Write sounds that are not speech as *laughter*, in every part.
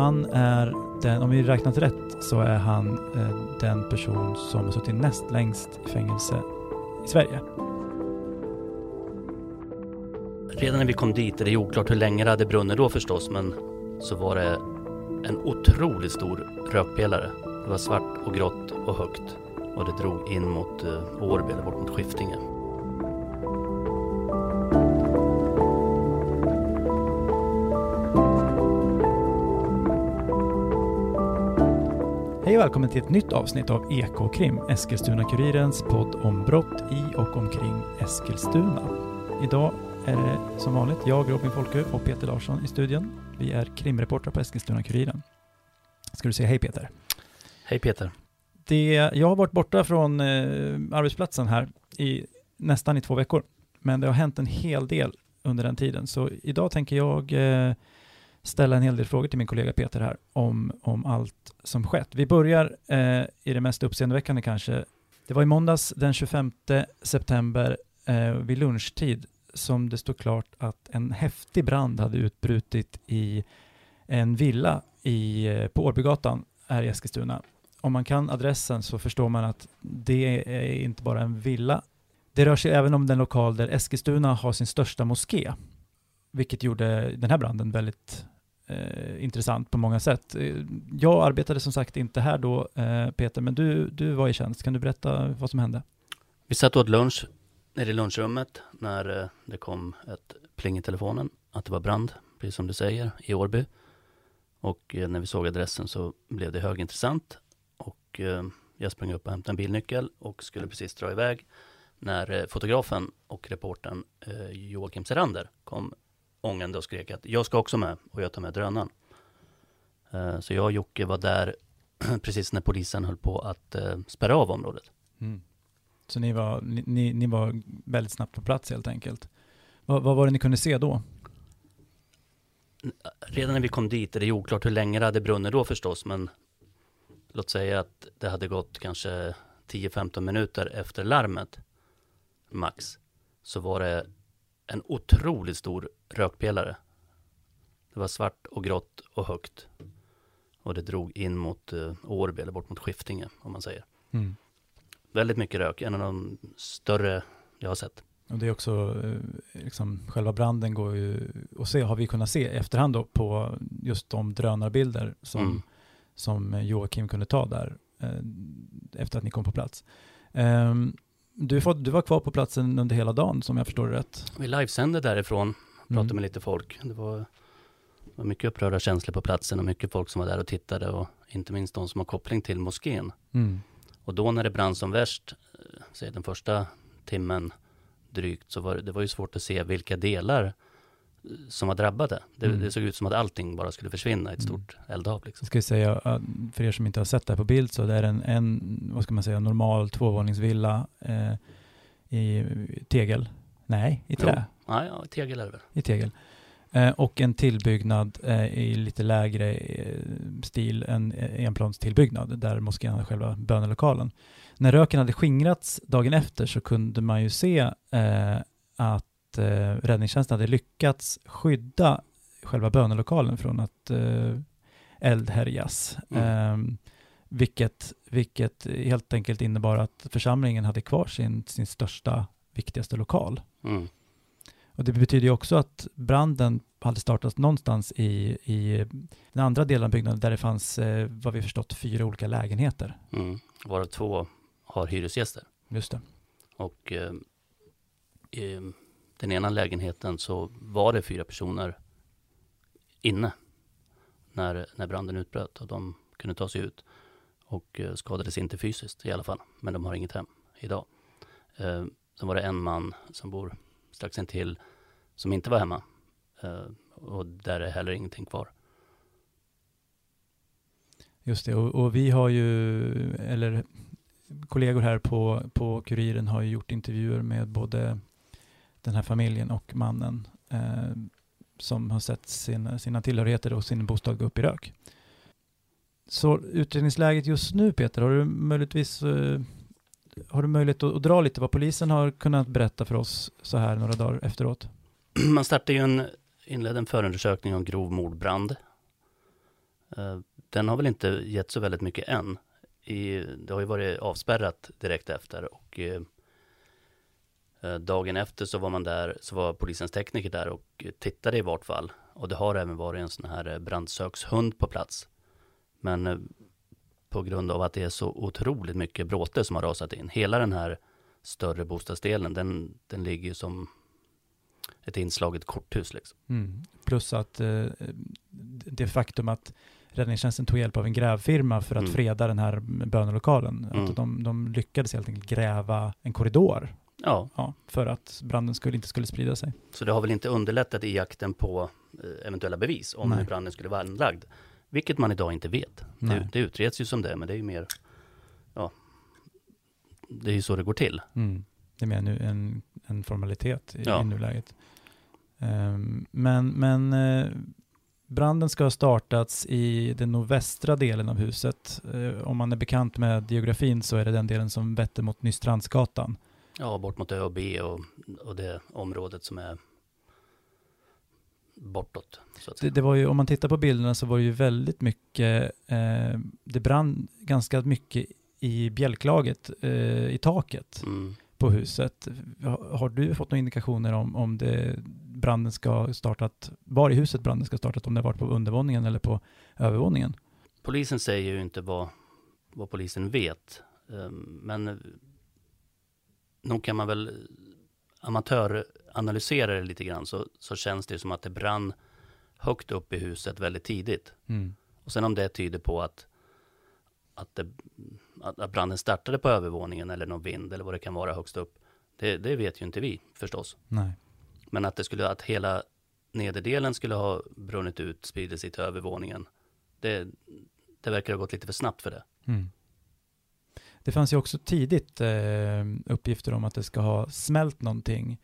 Han är den, om vi räknat rätt, så är han eh, den person som har suttit näst längst i fängelse i Sverige. Redan när vi kom dit, det är oklart hur länge det hade brunnit då förstås, men så var det en otroligt stor rökpelare. Det var svart och grått och högt och det drog in mot eh, Årby, eller bort mot Skiftinge. Välkommen till ett nytt avsnitt av Ekokrim, Eskilstuna-Kurirens podd om brott i och omkring Eskilstuna. Idag är det som vanligt jag, Robin Folke och Peter Larsson i studion. Vi är krimreportrar på Eskilstuna-Kuriren. Ska du säga hej Peter? Hej Peter. Det, jag har varit borta från eh, arbetsplatsen här i nästan i två veckor, men det har hänt en hel del under den tiden, så idag tänker jag eh, ställa en hel del frågor till min kollega Peter här om, om allt som skett. Vi börjar eh, i det mest uppseendeväckande kanske. Det var i måndags den 25 september eh, vid lunchtid som det stod klart att en häftig brand hade utbrutit i en villa i, eh, på Årbygatan här i Eskilstuna. Om man kan adressen så förstår man att det är inte bara en villa. Det rör sig även om den lokal där Eskilstuna har sin största moské, vilket gjorde den här branden väldigt eh, intressant på många sätt. Eh, jag arbetade som sagt inte här då, eh, Peter, men du, du var i tjänst. Kan du berätta vad som hände? Vi satt åt lunch nere i lunchrummet när eh, det kom ett pling i telefonen att det var brand, precis som du säger, i Årby. Och eh, när vi såg adressen så blev det högintressant och jag sprang upp och hämtade en bilnyckel och skulle precis dra iväg när fotografen och reportern Joakim Serander kom ångande och skrek att jag ska också med och jag tar med drönaren. Så jag och Jocke var där *clears throat* precis när polisen höll på att spärra av området. Mm. Så ni var, ni, ni var väldigt snabbt på plats helt enkelt. Vad, vad var det ni kunde se då? Redan när vi kom dit, är det oklart hur länge det hade brunnit då förstås, men låt säga att det hade gått kanske 10-15 minuter efter larmet, max, så var det en otroligt stor rökpelare. Det var svart och grått och högt. Och det drog in mot uh, Årby, eller bort mot Skiftinge, om man säger. Mm. Väldigt mycket rök, en av de större jag har sett. Och det är också, eh, liksom, själva branden går ju att se, har vi kunnat se efterhand då på just de drönarbilder som, mm. som Joakim kunde ta där eh, efter att ni kom på plats. Um, du, får, du var kvar på platsen under hela dagen som jag förstår det rätt. Vi livesände därifrån, pratade mm. med lite folk. Det var, var mycket upprörda känslor på platsen och mycket folk som var där och tittade och inte minst de som har koppling till moskén. Mm. Och då när det brann som värst, eh, säg den första timmen drygt, så var det, det var ju svårt att se vilka delar som var drabbade. Det, mm. det, såg ut som att allting bara skulle försvinna i ett mm. stort eldhav. Liksom. Ska jag säga, för er som inte har sett det här på bild, så det är en, en vad ska man säga, normal tvåvåningsvilla eh, i tegel. Nej, i trä. Ja, ja, tegel är det väl. I tegel. Eh, och en tillbyggnad eh, i lite lägre eh, stil, en enplanstillbyggnad där moskén hade själva bönelokalen. När röken hade skingrats dagen efter så kunde man ju se att räddningstjänsten hade lyckats skydda själva bönelokalen från att eldhärjas. Mm. Ehm, vilket, vilket helt enkelt innebar att församlingen hade kvar sin, sin största, viktigaste lokal. Mm. Och det betyder ju också att branden hade startats någonstans i, i den andra delen av byggnaden där det fanns, eh, vad vi förstått, fyra olika lägenheter. Mm. Varav två har hyresgäster. Just det. Och eh, den ena lägenheten så var det fyra personer inne när, när branden utbröt och de kunde ta sig ut och eh, skadades inte fysiskt i alla fall, men de har inget hem idag. Eh, sen var det en man som bor strax intill som inte var hemma. eh, och där är heller ingenting kvar. Just det, och, och, vi har ju, eller kollegor här på, på Kuriren har ju gjort intervjuer med både den här familjen och mannen eh, som har sett sina, sina tillhörigheter och sin bostad gå upp i rök. Så utredningsläget just nu Peter, har du möjligtvis eh, har du möjlighet att, att, dra lite vad polisen har kunnat berätta för oss så här några dagar efteråt? *clears throat* Man startade ju en, inledde en förundersökning om grov mordbrand. Eh, den har väl inte gett så väldigt mycket än. I, det har ju varit avspärrat direkt efter och eh, dagen efter så var man där, så var polisens tekniker där och tittade i vart fall. Och det har även varit en sån här brandsökshund på plats. Men på grund av att det är så otroligt mycket bråte som har rasat in. Hela den här större bostadsdelen, den, den ligger som ett inslaget korthus. Liksom. Mm. Plus att eh, det faktum att räddningstjänsten tog hjälp av en grävfirma för att mm. freda den här bönelokalen. Mm. Att de, de lyckades helt enkelt gräva en korridor Ja. ja. för att branden skulle, inte skulle sprida sig. Så det har väl inte underlättat i jakten på eh, eventuella bevis om hur branden skulle vara anlagd. Vilket man idag inte vet. Det, det, utreds ju som det, men det är ju mer, ja, det är ju så det går till. Mm. Det är mer nu en, en formalitet i, ja. i nuläget. Um, men men uh, branden ska ha startats i den nordvästra delen av huset. Uh, om man är bekant med geografin så är det den delen som vetter mot Nystrandsgatan. Ja, bort mot ÖB och, och det området som är bortåt. Det, det, var ju, om man tittar på bilderna så var det ju väldigt mycket, eh, det brann ganska mycket i bjälklaget eh, i taket mm. på huset. Har, har, du fått några indikationer om, om det branden ska startat, var i huset branden ska startat, om det varit på undervåningen eller på övervåningen? Polisen säger ju inte vad, vad polisen vet, eh, men nog kan man väl amatöranalysera det lite grann så, så känns det som att det brann högt upp i huset väldigt tidigt. Mm. Och sen om det tyder på att, att, det, att branden startade på övervåningen eller någon vind eller vad det kan vara högst upp. Det, det vet ju inte vi förstås. Nej. Men att det skulle, att hela nederdelen skulle ha brunnit ut, spridit sig till övervåningen. Det, det verkar ha gått lite för snabbt för det. Mm. Det fanns ju också tidigt eh, uppgifter om att det ska ha smält någonting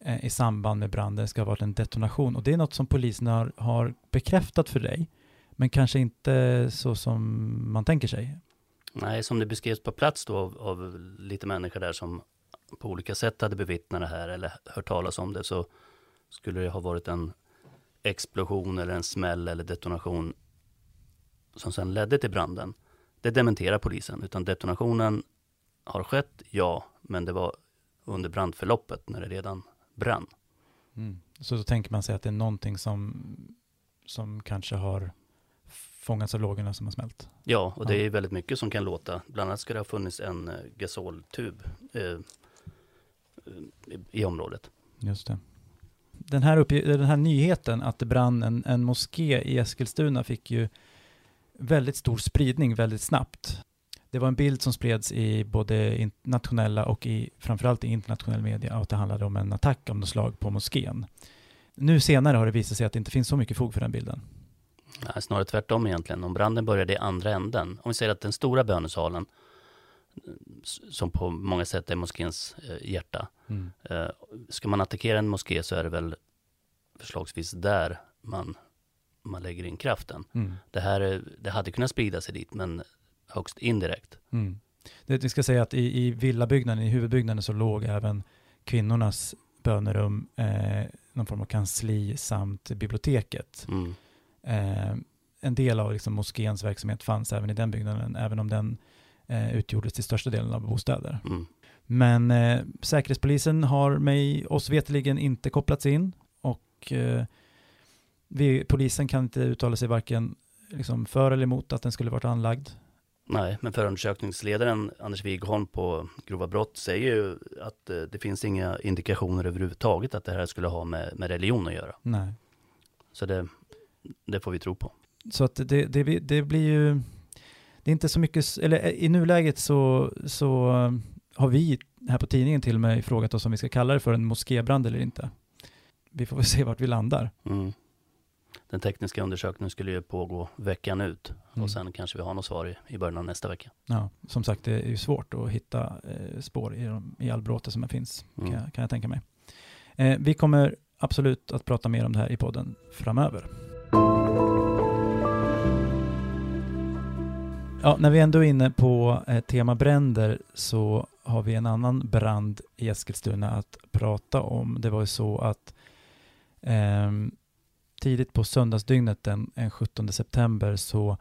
eh, i samband med branden, det ska ha varit en detonation. Och det är något som polisen har, har bekräftat för dig, men kanske inte så som man tänker sig. Nej, som det beskrevs på plats då av, av lite människor där som på olika sätt hade bevittnat det här eller hört talas om det, så skulle det ha varit en explosion eller en smäll eller detonation som sedan ledde till branden. Det dementerar polisen, utan detonationen har skett, ja, men det var under brandförloppet när det redan brann. Mm. Så då tänker man sig att det är någonting som, som kanske har fångats av lågorna som har smält? Ja, och det är väldigt mycket som kan låta. Bland annat ska det ha funnits en eh, gasoltub eh, i området. Just det. Den här, den här nyheten att det brann en, en moské i Eskilstuna fick ju väldigt stor spridning väldigt snabbt. Det var en bild som spreds i både nationella och i framförallt i internationell media att det handlade om en attack av något slag på moskén. Nu senare har det visat sig att det inte finns så mycket fog för den bilden. Nej, snarare tvärtom egentligen. Om branden började i andra änden. Om vi säger att den stora bönesalen, som på många sätt är moskéns eh, hjärta. Mm. Eh, ska man attackera en moské så är det väl förslagsvis där man man lägger in kraften. Mm. Det här det hade kunnat sprida sig dit, men högst indirekt. Mm. Det, vi ska säga att i, i villabyggnaden, i huvudbyggnaden, så låg även kvinnornas bönerum, eh, någon form av kansli samt biblioteket. Mm. Eh, en del av liksom, moskéns verksamhet fanns även i den byggnaden, även om den eh, utgjordes till största delen av bostäder. Mm. Men eh, Säkerhetspolisen har mig, oss veteligen inte kopplats in och eh, vi, polisen kan inte uttala sig varken liksom för eller emot att den skulle varit anlagd. Nej, men förundersökningsledaren Anders Wigholm på grova brott säger ju att eh, det finns inga indikationer överhuvudtaget att det här skulle ha med, med religion att göra. Nej. Så det, det får vi tro på. Så att det, det, det blir ju, det är inte så mycket, eller i nuläget så, så har vi här på tidningen till och med frågat oss om vi ska kalla det för en moskébrand eller inte. Vi får väl se vart vi landar. Mm den tekniska undersökningen skulle ju pågå veckan ut mm. och sen kanske vi har något svar i, i början av nästa vecka. Ja, som sagt det är ju svårt att hitta eh, spår i, i all bråte som finns, mm. kan, jag, kan jag tänka mig. Eh, vi kommer absolut att prata mer om det här i podden framöver. Ja, när vi ändå är inne på eh, tema bränder så har vi en annan brand i Eskilstuna att prata om. Det var ju så att eh, tidigt på söndagsdygnet den, den 17 september så,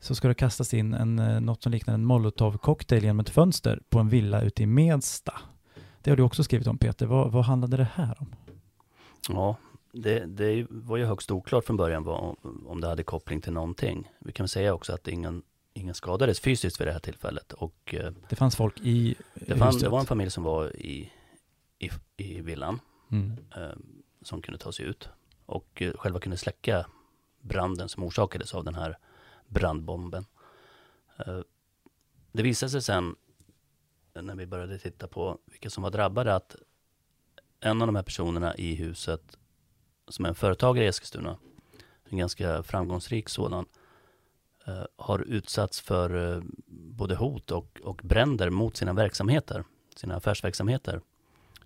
så ska det kastas in en, eh, något som liknar en molotovcocktail genom ett fönster på en villa ute i Medsta. Det har du också skrivit om Peter. Vad, vad handlade det här om? Ja, det, det var ju högst oklart från början vad, om det hade koppling till någonting. Vi kan säga också att ingen, ingen skadades fysiskt vid det här tillfället. Och, eh, Det fanns folk i det, fann, det var en familj som var i, i, i villan Mm. eh, som kunde ta sig ut och eh, själva kunde släcka branden som orsakades av den här brandbomben. Eh, det visade sig sen när vi började titta på vilka som var drabbade att en av de här personerna i huset som är en företagare i Eskilstuna, en ganska framgångsrik sådan, eh, har utsatts för både hot och, och bränder mot sina verksamheter, sina affärsverksamheter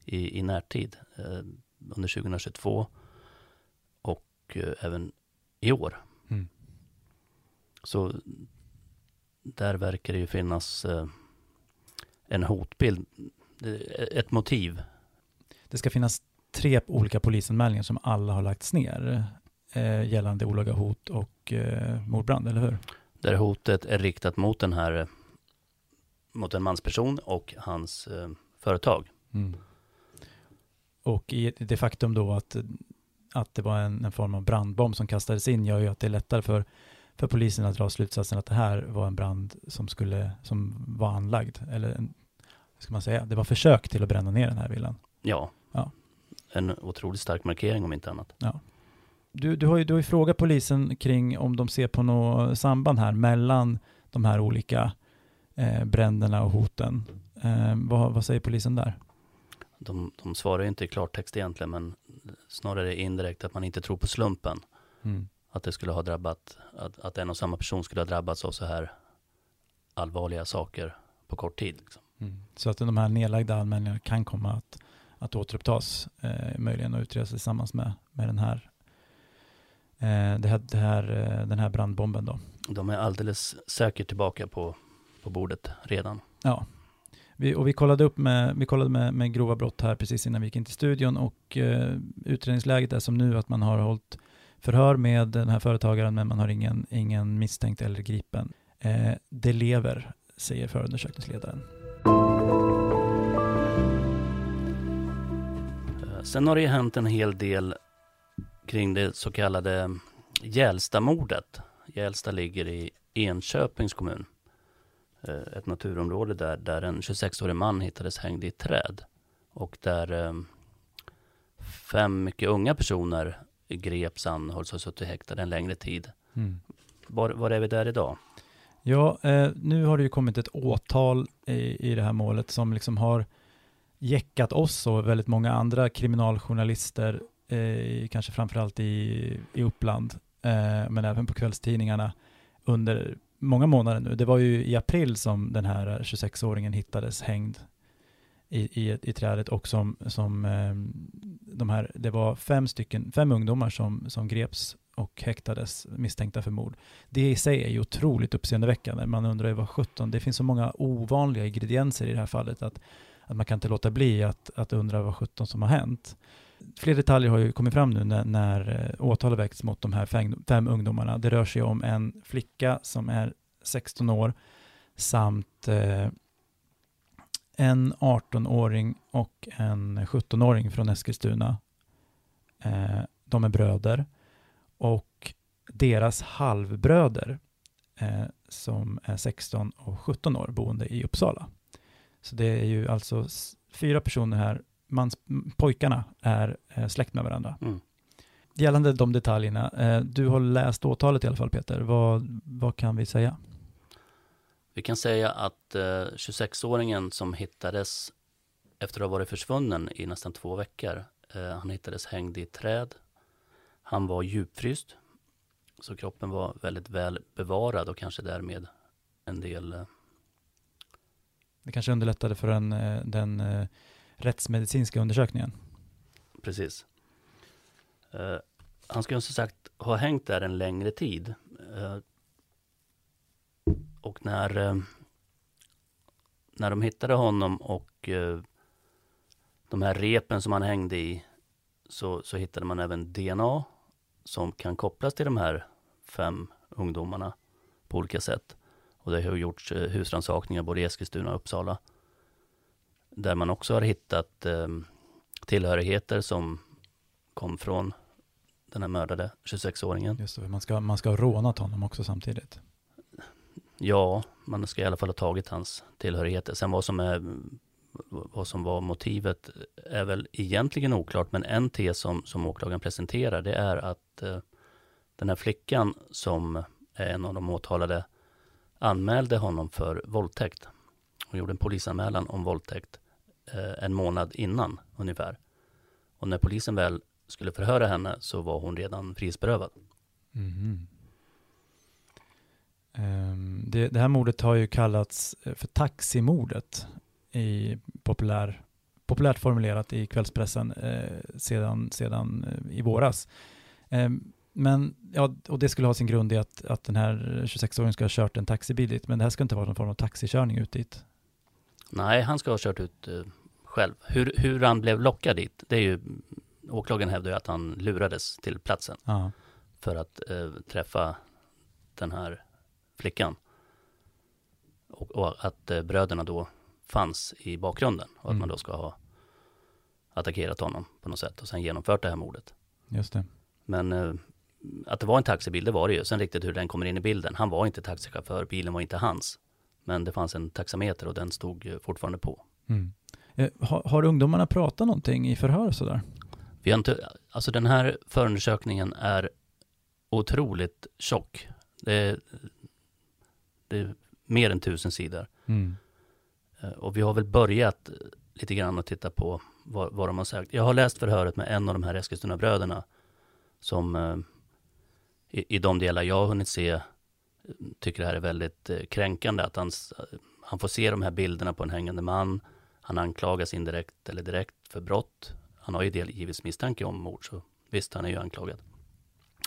i, i närtid under 2022 och eh, även i år. Mm. Så där verkar det ju finnas eh, en hotbild, Det- ett motiv. Det ska finnas tre olika polisanmälningar som alla har lagts ner eh, gällande olaga hot och eh, mordbrand, eller hur? Där hotet är riktat mot den här, eh, mot en mansperson och hans eh, företag. Mm. Och i det faktum då att, att det var en, en form av brandbomb som kastades in gör ju att det är lättare för, för polisen att dra slutsatsen att det här var en brand som, skulle, som var anlagd. Eller en, vad ska man säga? Det var försök till att bränna ner den här villan. Ja. Ja. En otroligt stark markering om inte annat. Du, du, har ju, du har ju frågat polisen kring om de ser på något samband här mellan de här olika eh, bränderna och hoten. Eh, vad, vad säger polisen där? De, de svarar ju inte i klartext egentligen, men snarare indirekt att man inte tror på slumpen. Mm. Att det skulle ha drabbat, att, att en och samma person skulle ha drabbats av så här allvarliga saker på kort tid. Liksom. Mm. Så att de här nedlagda anmälningarna kan komma att, att återupptas, eh, möjligen och utredas tillsammans med, med den här, eh, det här, det här, eh, den här brandbomben då. De är alldeles säkert tillbaka på, på bordet redan. Ja. Vi, och vi kollade upp med, vi kollade med, med grova brott här precis innan vi gick in till studion och eh, utredningsläget är som nu att man har hållit förhör med den här företagaren men man har ingen, ingen misstänkt eller gripen. Eh, det lever, säger förundersökningsledaren. Eh, sen har det ju hänt en hel del kring det så kallade Gälstamordet. Gälsta ligger i Enköpings kommun. Eh, Ett naturområde där, där en 26-årig man hittades hängd i ett träd. Och där eh, fem mycket unga personer greps, anhålls och suttit häktade en längre tid. Mm. Var, var är vi där idag? Ja, eh, nu har det ju kommit ett åtal i, i det här målet som liksom har jäckat oss och väldigt många andra kriminaljournalister, eh, kanske framförallt i, i Uppland, eh, men även på kvällstidningarna under många månader nu. Det var ju i april som den här 26-åringen hittades hängd i, i, i trädet och som, som ehm, de här, det var fem stycken, fem ungdomar som, som greps och häktades misstänkta för mord. Det i sig är ju otroligt uppseendeväckande. Man undrar ju vad 17, det finns så många ovanliga ingredienser i det här fallet att, att man kan inte låta bli att, att undra vad 17 som har hänt. Fler detaljer har ju kommit fram nu när, när eh, åtal har väckts mot de här fem, fem ungdomarna. Det rör sig om en flicka som är 16 år samt eh, en 18-åring och en 17-åring från Eskilstuna. Eh, de är bröder och deras halvbröder eh, som är 16 och 17 år boende i Uppsala. Så det är ju alltså fyra personer här, mans, pojkarna är eh, släkt med varandra. Mm. Gällande de detaljerna, eh, du har läst åtalet i alla fall Peter, vad, vad kan vi säga? Vi kan säga att eh, 26-åringen som hittades efter att ha varit försvunnen i nästan två veckor. Eh, han hittades hängd i ett träd. Han var djupfryst. Så kroppen var väldigt väl bevarad och kanske därmed en del eh, Det kanske underlättade för den, eh, den eh, rättsmedicinska undersökningen. Precis. Uh, han ska ju som sagt ha hängt där en längre tid. Uh, och när, uh, när de hittade honom och de här repen som han hängde i så, så hittade man även DNA som kan kopplas till de här fem ungdomarna på olika sätt. Och det har gjorts husransakningar husrannsakningar både i Eskilstuna och Uppsala. Där man också har hittat eh, tillhörigheter som kom från den här mördade 26-åringen. Just det, man ska, man ska ha rånat honom också samtidigt. Ja, man ska i alla fall ha tagit hans tillhörigheter. Sen vad som, är, vad som var motivet är väl egentligen oklart, men en tes som, som åklagaren presenterar det är att eh, den här flickan som är en av de åtalade anmälde honom för våldtäkt. Hon gjorde en polisanmälan om våldtäkt en månad innan ungefär. Och när polisen väl skulle förhöra henne så var hon redan frihetsberövad. Mm. Um, det, det, här mordet har ju kallats eh, för taximordet i populär, populärt formulerat i kvällspressen eh, sedan, sedan eh, i våras. Um, men, ja, och det skulle ha sin grund i att, att den här 26-åringen ska ha kört en taxibil dit, men det här ska inte vara någon form av taxikörning ut dit. Nej, han ska ha kört ut själv. Hur, hur han blev lockad dit, det är ju, åklagaren hävdar ju att han lurades till platsen Aha. för att uh, träffa den här flickan. Och, och att uh, bröderna då fanns i bakgrunden och att mm. man då ska ha attackerat honom på något sätt och sen genomfört det här mordet. Just det. Men att det var en taxibil, det var det ju. Sen riktigt hur den kommer in i bilden. Han var inte taxichaufför, bilen var inte hans. Men det fanns en taxameter och den stod fortfarande på. Mm. Eh, har, har, ungdomarna pratat någonting i förhör sådär? Vi har inte, alltså den här förundersökningen är otroligt tjock. Det är, det är mer än tusen sidor. Mm. Eh, och vi har väl börjat lite grann att titta på vad, vad de har sagt. Jag har läst förhöret med en av de här Eskilstuna-bröderna som eh, i, i de delar jag har hunnit se tycker det här är väldigt kränkande att han, han får se de här bilderna på en hängande man. Han anklagas indirekt eller direkt för brott. Han har ju delgivits misstanke om mord, så visst, han är ju anklagad.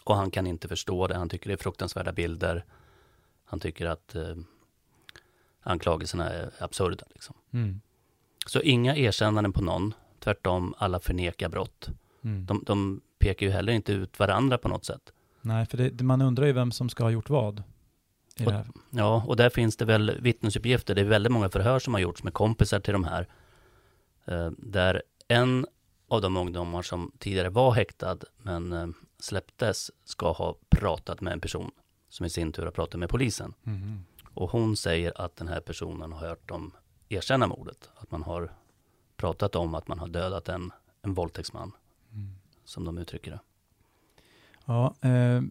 Och han kan inte förstå det. Han tycker det är fruktansvärda bilder. Han tycker att eh, anklagelserna är absurda. Liksom. Mm. Så inga erkännanden på någon. Tvärtom, alla förnekar brott. Mm. De, de pekar ju heller inte ut varandra på något sätt. Nej, för det, man undrar ju vem som ska ha gjort vad. Och, ja, och där finns det väl vittnesuppgifter. Det är väldigt många förhör som har gjorts med kompisar till de här. Eh, där en av de ungdomar som tidigare var häktad men eh, släpptes ska ha pratat med en person som i sin tur har pratat med polisen. Mm. Och hon säger att den här personen har hört dem erkänna mordet. Att man har pratat om att man har dödat en, en våldtäktsman. Mm. Som de uttrycker det. Ja, eh,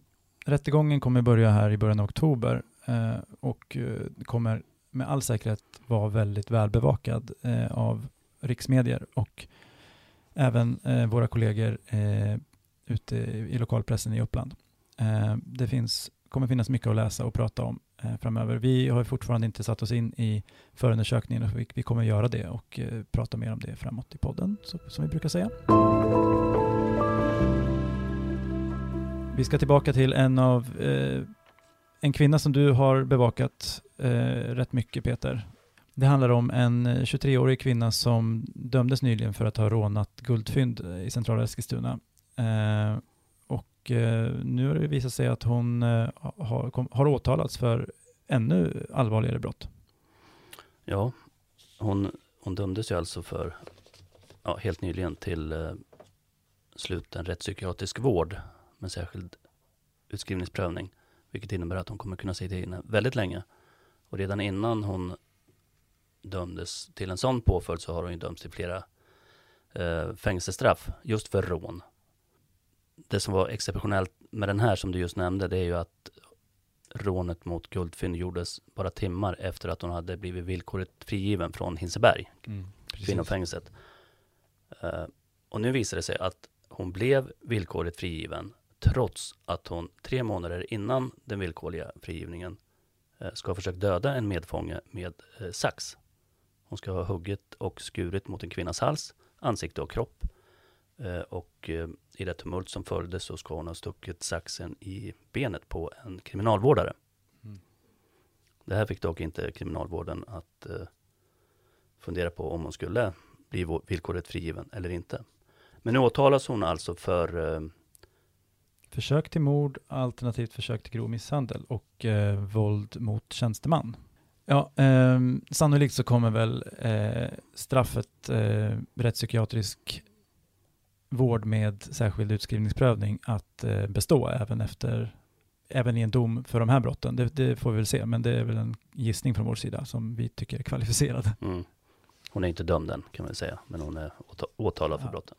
rättegången kommer börja här i början av oktober Eh, och eh, kommer med all säkerhet vara väldigt välbevakad eh, av riksmedier och även eh, våra kollegor eh, ute i lokalpressen i Uppland. Eh, det finns, kommer finnas mycket att läsa och prata om eh, framöver. Vi har fortfarande inte satt oss in i förundersökningen och vi, vi kommer göra det och prata mer om det framåt i podden, så, som vi brukar säga. Vi ska tillbaka till en av eh, en kvinna som du har bevakat eh, rätt mycket Peter. Det handlar om en eh, 23-årig kvinna som dömdes nyligen för att ha rånat guldfynd eh, i centrala Eskilstuna. Eh, och eh, nu har det visat sig att hon eh, har, kom, har åtalats för ännu allvarligare brott. Ja, hon, hon dömdes ju alltså för, ja, helt nyligen till eh, sluten rättspsykiatrisk vård med särskild utskrivningsprövning. Vilket innebär att hon kommer kunna sitta inne väldigt länge. Och redan innan hon dömdes till en sån påföljd så har hon ju dömts till flera eh, fängelsestraff just för rån. Det som var exceptionellt med den här som du just nämnde det är ju att rånet mot guldfynd gjordes bara timmar efter att hon hade blivit villkorligt frigiven från Hinseberg, mm, kvinnofängelset. Uh, och nu visar det sig att hon blev villkorligt frigiven trots att hon tre månader innan den villkorliga frigivningen eh, ska ha försökt döda en medfånge med eh, sax. Hon ska ha huggit och skurit mot en kvinnas hals, ansikte och kropp. Eh, och i det tumult som följde så ska hon ha stuckit saxen i benet på en kriminalvårdare. Mm. Det här fick dock inte kriminalvården att fundera på om hon skulle bli villkorligt frigiven eller inte. Men nu åtalas hon alltså för försök till mord alternativt försök till grov misshandel och eh, våld mot tjänsteman. Ja, eh, sannolikt så kommer väl eh, straffet eh, rättspsykiatrisk vård med särskild utskrivningsprövning att eh, bestå även efter även i en dom för de här brotten. Det, det, får vi väl se, men det är väl en gissning från vår sida som vi tycker är kvalificerad. Mm. Hon är inte dömd än kan man säga, men hon är åtalad för ja. brotten.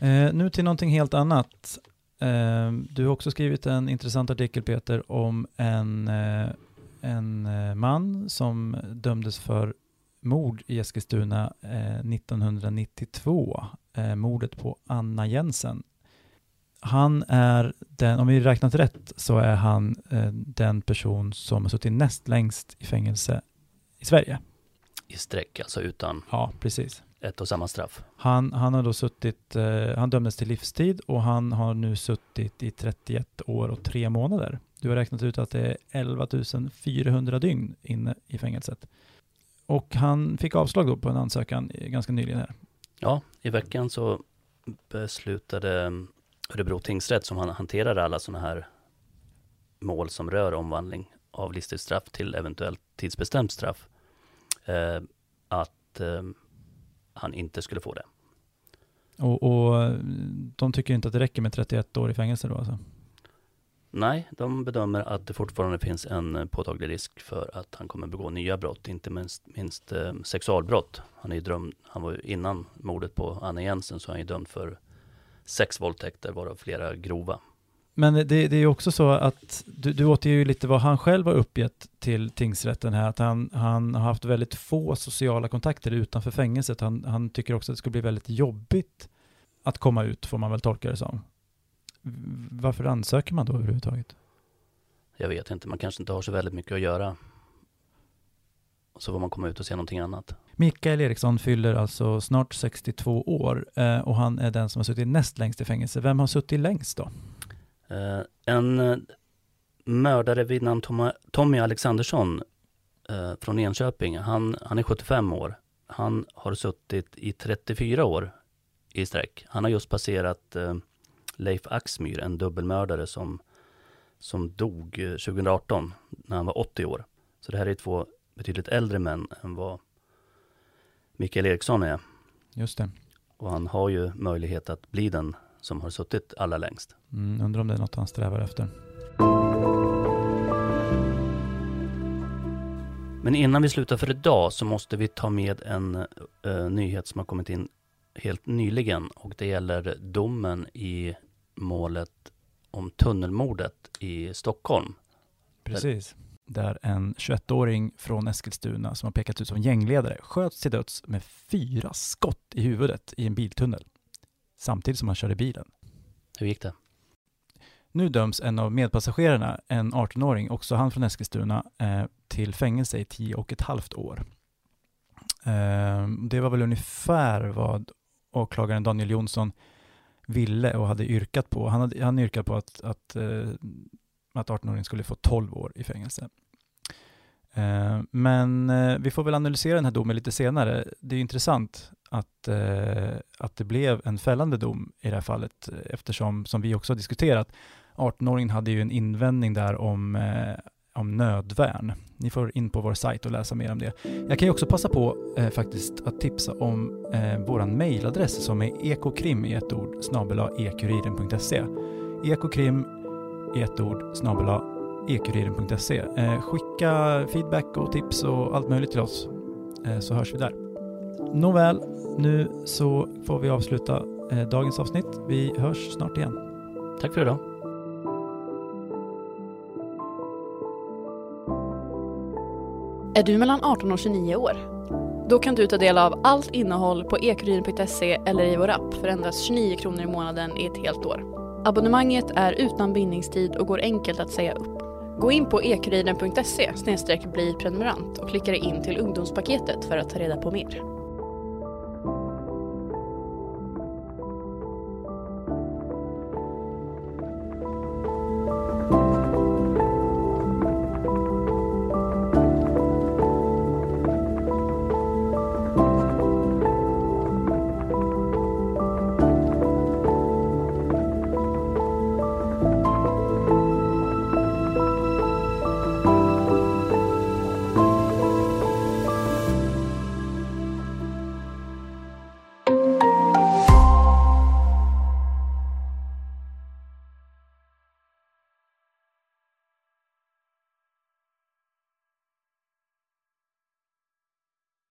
Eh, nu till någonting helt annat. Eh, du har också skrivit en intressant artikel Peter om en, eh, en eh, man som dömdes för mord i Eskilstuna 1992. Eh, eh, mordet på Anna Jensen. Han är den, om vi räknat rätt, så är han den person som har suttit näst längst i fängelse i Sverige. I sträck, alltså utan? Ja, precis ett och samma straff. Han, han har då suttit, eh, han dömdes till livstid och han har nu suttit i 31 år och tre månader. Du har räknat ut att det är 11 400 dygn inne i fängelset. Och han fick avslag då på en ansökan ganska nyligen här. Ja, i veckan så beslutade Örebro tingsrätt som hanterar alla sådana här mål som rör omvandling av livstidsstraff till eventuellt tidsbestämt straff. Eh, att eh, han inte skulle få det. Och, och de tycker inte att det räcker med 31 år i fängelse då alltså? Nej, de bedömer att det fortfarande finns en påtaglig risk för att han kommer begå nya brott, inte minst, minst eh, sexualbrott. Han, är drömd, han var innan mordet på Anna Jensen så är han ju dömd för sex våldtäkter, varav flera grova. Men det, det är ju också så att du, du återger ju lite vad han själv har uppgett till tingsrätten här, att han, han har haft väldigt få sociala kontakter utanför fängelset. Han, han tycker också att det skulle bli väldigt jobbigt att komma ut, får man väl tolka det som. Varför ansöker man då överhuvudtaget? Jag vet inte, man kanske inte har så väldigt mycket att göra. Så får man komma ut och se någonting annat. Mikael Eriksson fyller alltså snart 62 år eh, och han är den som har suttit näst längst i fängelse. Vem har suttit längst då? Eh, en eh, mördare vid namn Tommy Alexandersson eh, från Enköping, han, han är 75 år. Han har suttit i 34 år i sträck. Han har just passerat Leif Axmyr, en dubbelmördare som, som dog 2018 när han var 80 år. Så det här är två betydligt äldre män än vad Mikael Eriksson är. Just det. Och han har ju möjlighet att bli den som har suttit allra längst. Mm, undrar om det är något han strävar efter. Men innan vi slutar för idag så måste vi ta med en uh, nyhet som har kommit in helt nyligen och det gäller domen i målet om tunnelmordet i Stockholm. Precis. Där en 21-åring från Eskilstuna som har pekats ut som gängledare sköts till döds med fyra skott i huvudet i en biltunnel samtidigt som han körde bilen. Hur gick det? Nu döms en av medpassagerarna, en 18-åring, också han från Eskilstuna, eh, till fängelse i tio och ett halvt år. Eh, det var väl ungefär vad åklagaren Daniel Jonsson ville och hade yrkat på. Han hade han yrkat på att, att, eh, att 18-åringen skulle få 12 år i fängelse. Eh, men eh, vi får väl analysera den här domen lite senare. Det är intressant att, eh, att det blev en fällande dom i det här fallet eftersom, som vi också har diskuterat, 18-åringen hade ju en invändning där om, eh, om nödvärn. Ni får in på vår sajt och läsa mer om det. Jag kan ju också passa på eh, faktiskt att tipsa om eh, vår mejladress som är ekokrim i ett ord snabel ekuriren.se. Ekokrim i ett ord snabel ekuriren.se. Eh, skicka feedback och tips och allt möjligt till oss eh, så hörs vi där. Nåväl, nu så får vi avsluta eh, dagens avsnitt. Vi hörs snart igen. Tack för idag. Är du mellan 18 och 29 år? Då kan du ta del av allt innehåll på ekuriren.se eller i vår app för endast 29 kronor i månaden i ett helt år. Abonnemanget är utan bindningstid och går enkelt att säga upp. Gå in på ekuriden.se bli prenumerant och klicka dig in till ungdomspaketet för att ta reda på mer.